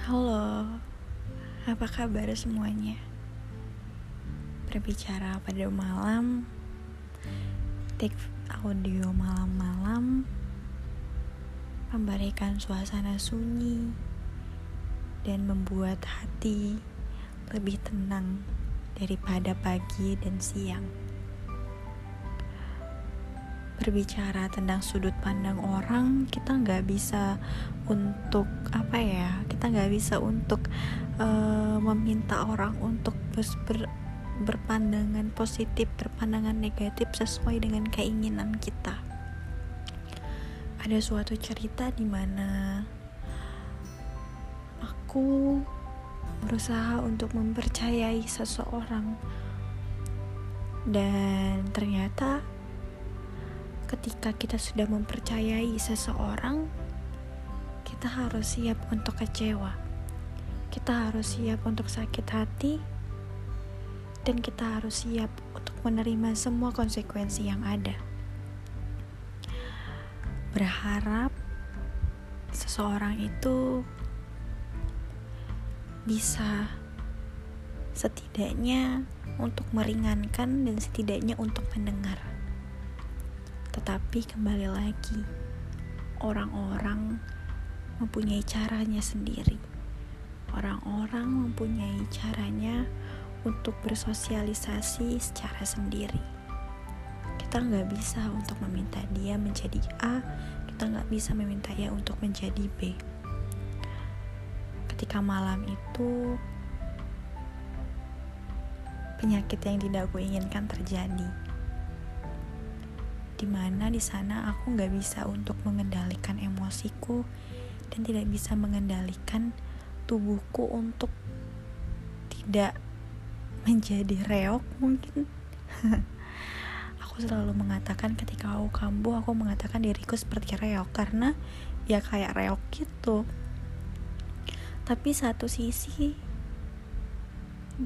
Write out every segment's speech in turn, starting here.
Halo, apa kabar semuanya? Berbicara pada malam, take audio malam-malam, memberikan suasana sunyi, dan membuat hati lebih tenang daripada pagi dan siang berbicara tentang sudut pandang orang kita nggak bisa untuk apa ya kita nggak bisa untuk uh, meminta orang untuk ber, berpandangan positif berpandangan negatif sesuai dengan keinginan kita. Ada suatu cerita di mana aku berusaha untuk mempercayai seseorang. Dan ternyata ketika kita sudah mempercayai seseorang, kita harus siap untuk kecewa. Kita harus siap untuk sakit hati, dan kita harus siap untuk menerima semua konsekuensi yang ada. Berharap seseorang itu bisa setidaknya untuk meringankan dan setidaknya untuk mendengar. Tetapi kembali lagi, orang-orang mempunyai caranya sendiri. Orang-orang mempunyai caranya untuk bersosialisasi secara sendiri. Kita nggak bisa untuk meminta dia menjadi A, kita nggak bisa meminta dia untuk menjadi B. Ketika malam itu, penyakit yang tidak aku inginkan terjadi di mana di sana aku nggak bisa untuk mengendalikan emosiku dan tidak bisa mengendalikan tubuhku untuk tidak menjadi reok mungkin. Aku selalu mengatakan ketika aku kambuh aku mengatakan diriku seperti reok karena ya kayak reok gitu. Tapi satu sisi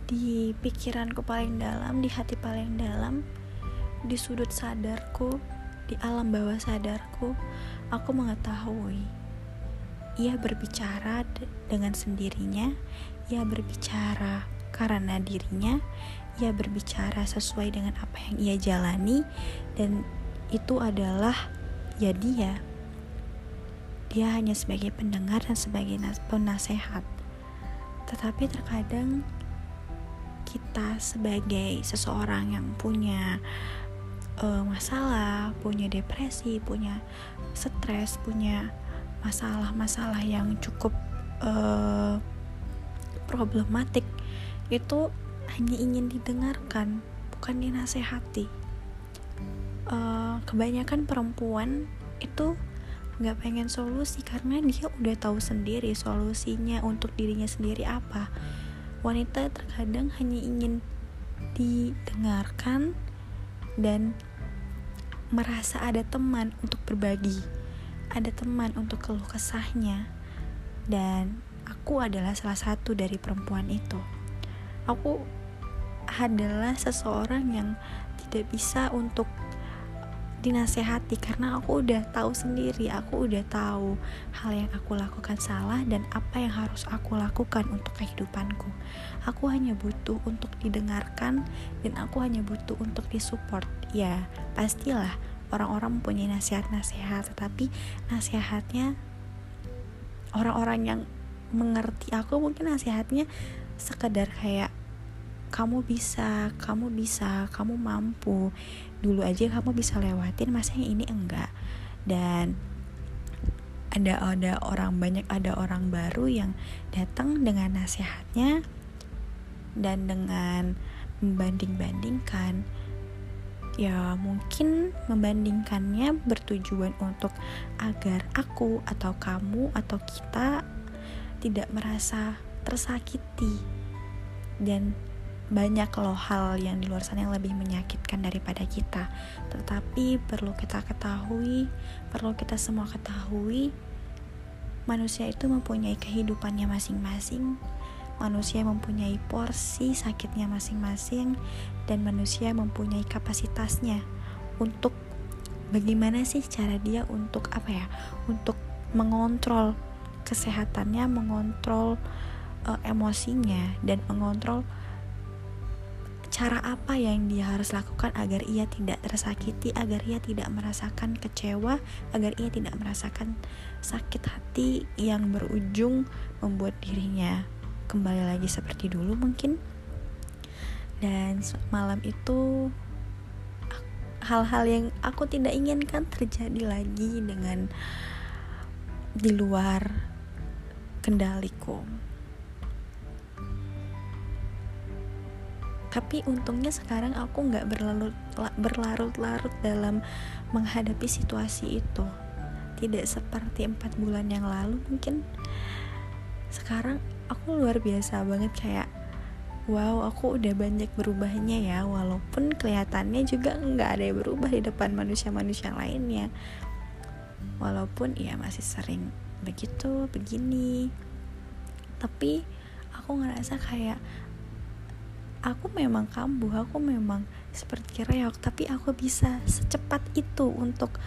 di pikiranku paling dalam di hati paling dalam di sudut sadarku, di alam bawah sadarku, aku mengetahui ia berbicara dengan sendirinya, ia berbicara karena dirinya, ia berbicara sesuai dengan apa yang ia jalani, dan itu adalah ya dia. Dia hanya sebagai pendengar dan sebagai penasehat. Tetapi terkadang kita sebagai seseorang yang punya uh, masalah, punya depresi, punya stres, punya masalah-masalah yang cukup uh, problematik itu hanya ingin didengarkan, bukan dinasehati. Uh, kebanyakan perempuan itu nggak pengen solusi karena dia udah tahu sendiri solusinya untuk dirinya sendiri apa. Wanita terkadang hanya ingin didengarkan dan merasa ada teman untuk berbagi, ada teman untuk keluh kesahnya, dan aku adalah salah satu dari perempuan itu. Aku adalah seseorang yang tidak bisa untuk dinasehati karena aku udah tahu sendiri aku udah tahu hal yang aku lakukan salah dan apa yang harus aku lakukan untuk kehidupanku aku hanya butuh untuk didengarkan dan aku hanya butuh untuk disupport ya pastilah orang-orang mempunyai nasihat-nasihat tetapi nasihatnya orang-orang yang mengerti aku mungkin nasihatnya sekedar kayak kamu bisa, kamu bisa, kamu mampu. Dulu aja kamu bisa lewatin, masa ini enggak. Dan ada ada orang banyak ada orang baru yang datang dengan nasihatnya dan dengan membanding-bandingkan ya mungkin membandingkannya bertujuan untuk agar aku atau kamu atau kita tidak merasa tersakiti. Dan banyak loh hal yang di luar sana yang lebih menyakitkan daripada kita. Tetapi perlu kita ketahui perlu kita semua ketahui manusia itu mempunyai kehidupannya masing-masing manusia mempunyai porsi sakitnya masing-masing dan manusia mempunyai kapasitasnya untuk bagaimana sih cara dia untuk apa ya untuk mengontrol kesehatannya mengontrol uh, emosinya dan mengontrol cara apa yang dia harus lakukan agar ia tidak tersakiti, agar ia tidak merasakan kecewa, agar ia tidak merasakan sakit hati yang berujung membuat dirinya kembali lagi seperti dulu mungkin. Dan malam itu hal-hal yang aku tidak inginkan terjadi lagi dengan di luar kendaliku. tapi untungnya sekarang aku nggak berlarut-larut dalam menghadapi situasi itu tidak seperti empat bulan yang lalu mungkin sekarang aku luar biasa banget kayak wow aku udah banyak berubahnya ya walaupun kelihatannya juga nggak ada yang berubah di depan manusia-manusia lainnya. Walaupun ya masih sering begitu begini. Tapi aku ngerasa kayak aku memang kambuh aku memang seperti reok tapi aku bisa secepat itu untuk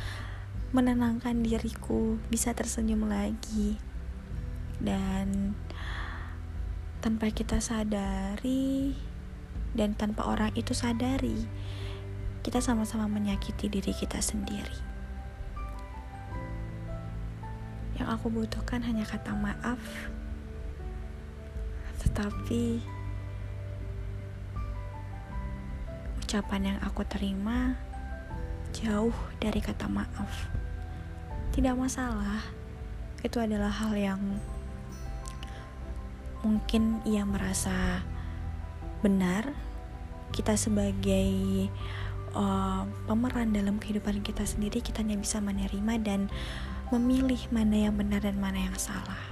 menenangkan diriku bisa tersenyum lagi. Dan tanpa kita sadari dan tanpa orang itu sadari kita sama-sama menyakiti diri kita sendiri yang aku butuhkan hanya kata maaf tetapi ucapan yang aku terima jauh dari kata maaf. Tidak masalah, itu adalah hal yang mungkin ia merasa benar. Kita sebagai uh, pemeran dalam kehidupan kita sendiri, kita hanya bisa menerima dan memilih mana yang benar dan mana yang salah.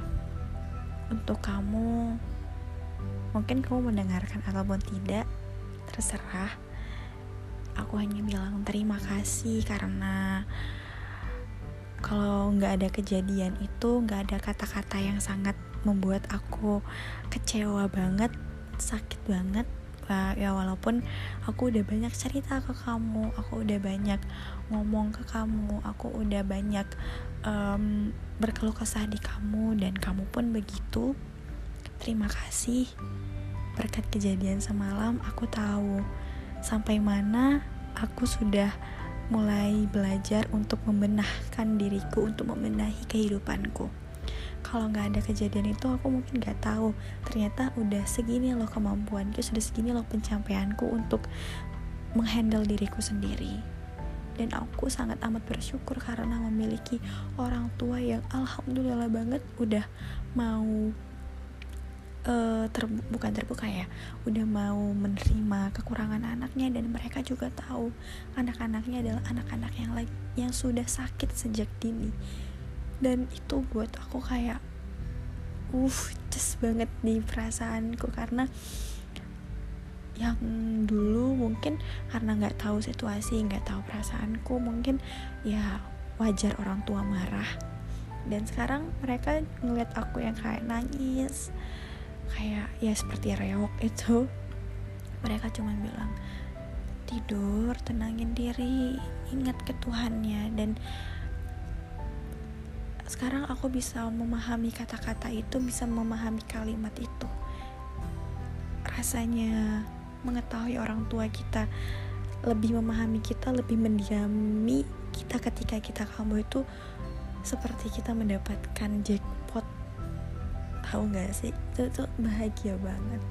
Untuk kamu, mungkin kamu mendengarkan ataupun tidak, terserah aku hanya bilang terima kasih karena kalau nggak ada kejadian itu nggak ada kata-kata yang sangat membuat aku kecewa banget sakit banget. Ya walaupun aku udah banyak cerita ke kamu aku udah banyak ngomong ke kamu aku udah banyak um, berkeluh kesah di kamu dan kamu pun begitu terima kasih. Berkat kejadian semalam aku tahu sampai mana aku sudah mulai belajar untuk membenahkan diriku untuk membenahi kehidupanku kalau nggak ada kejadian itu aku mungkin nggak tahu. Ternyata udah segini loh kemampuanku sudah segini loh pencapaianku untuk menghandle diriku sendiri. Dan aku sangat amat bersyukur karena memiliki orang tua yang alhamdulillah banget udah mau uh, ter bukan terbuka ya udah mau menerima kekurangan anaknya dan mereka juga tahu anak-anaknya adalah anak-anak yang yang sudah sakit sejak dini dan itu buat aku kayak uh just banget di perasaanku. Karena yang dulu mungkin karena nggak tahu situasi nggak tahu perasaanku mungkin ya wajar orang tua marah. Dan sekarang mereka ngeliat aku yang kayak nangis kayak ya seperti reok itu. Mereka cuma bilang tidur tenangin diri ingat ke Tuhannya dan sekarang aku bisa memahami kata-kata itu bisa memahami kalimat itu. Rasanya mengetahui orang tua kita lebih memahami kita lebih mendiami kita ketika kita kambuh itu seperti kita mendapatkan jackpot. Tahu nggak sih? Itu tuh bahagia banget.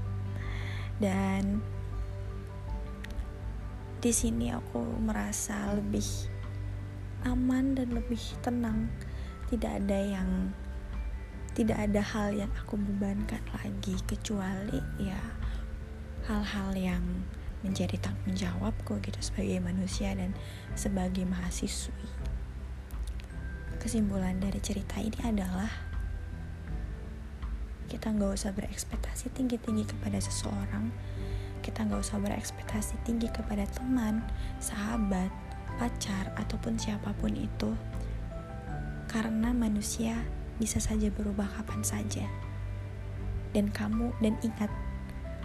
Dan di sini aku merasa lebih aman dan lebih tenang tidak ada yang tidak ada hal yang aku bebankan lagi kecuali ya hal-hal yang menjadi tanggung jawabku gitu sebagai manusia dan sebagai mahasiswi. Kesimpulan dari cerita ini adalah kita nggak usah berekspektasi tinggi-tinggi kepada seseorang kita nggak usah berekspektasi tinggi kepada teman sahabat pacar ataupun siapa pun itu karena manusia bisa saja berubah kapan saja. Dan kamu dan ingat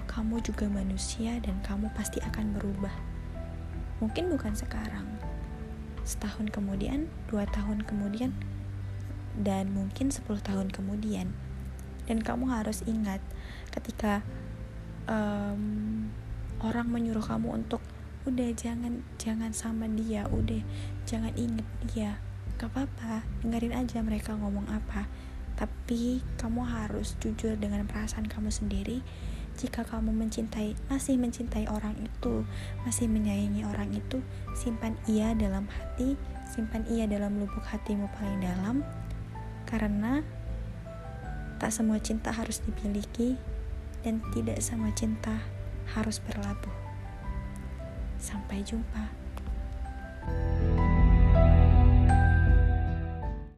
kamu juga manusia dan kamu pasti akan berubah. Mungkin bukan sekarang setahun kemudian dua tahun kemudian dan mungkin 10 tahun kemudian. Dan kamu harus ingat ketika um, orang menyuruh kamu untuk udah jangan jangan sama dia udah jangan inget dia gak apa-apa dengerin aja mereka ngomong apa. Tapi kamu harus jujur dengan perasaan kamu sendiri. Jika kamu mencintai masih mencintai orang itu masih menyayangi orang itu simpan ia dalam hati simpan ia dalam lubuk hatimu paling dalam. Karena tak semua cinta harus dimiliki dan tidak semua cinta harus berlabuh. Sampai jumpa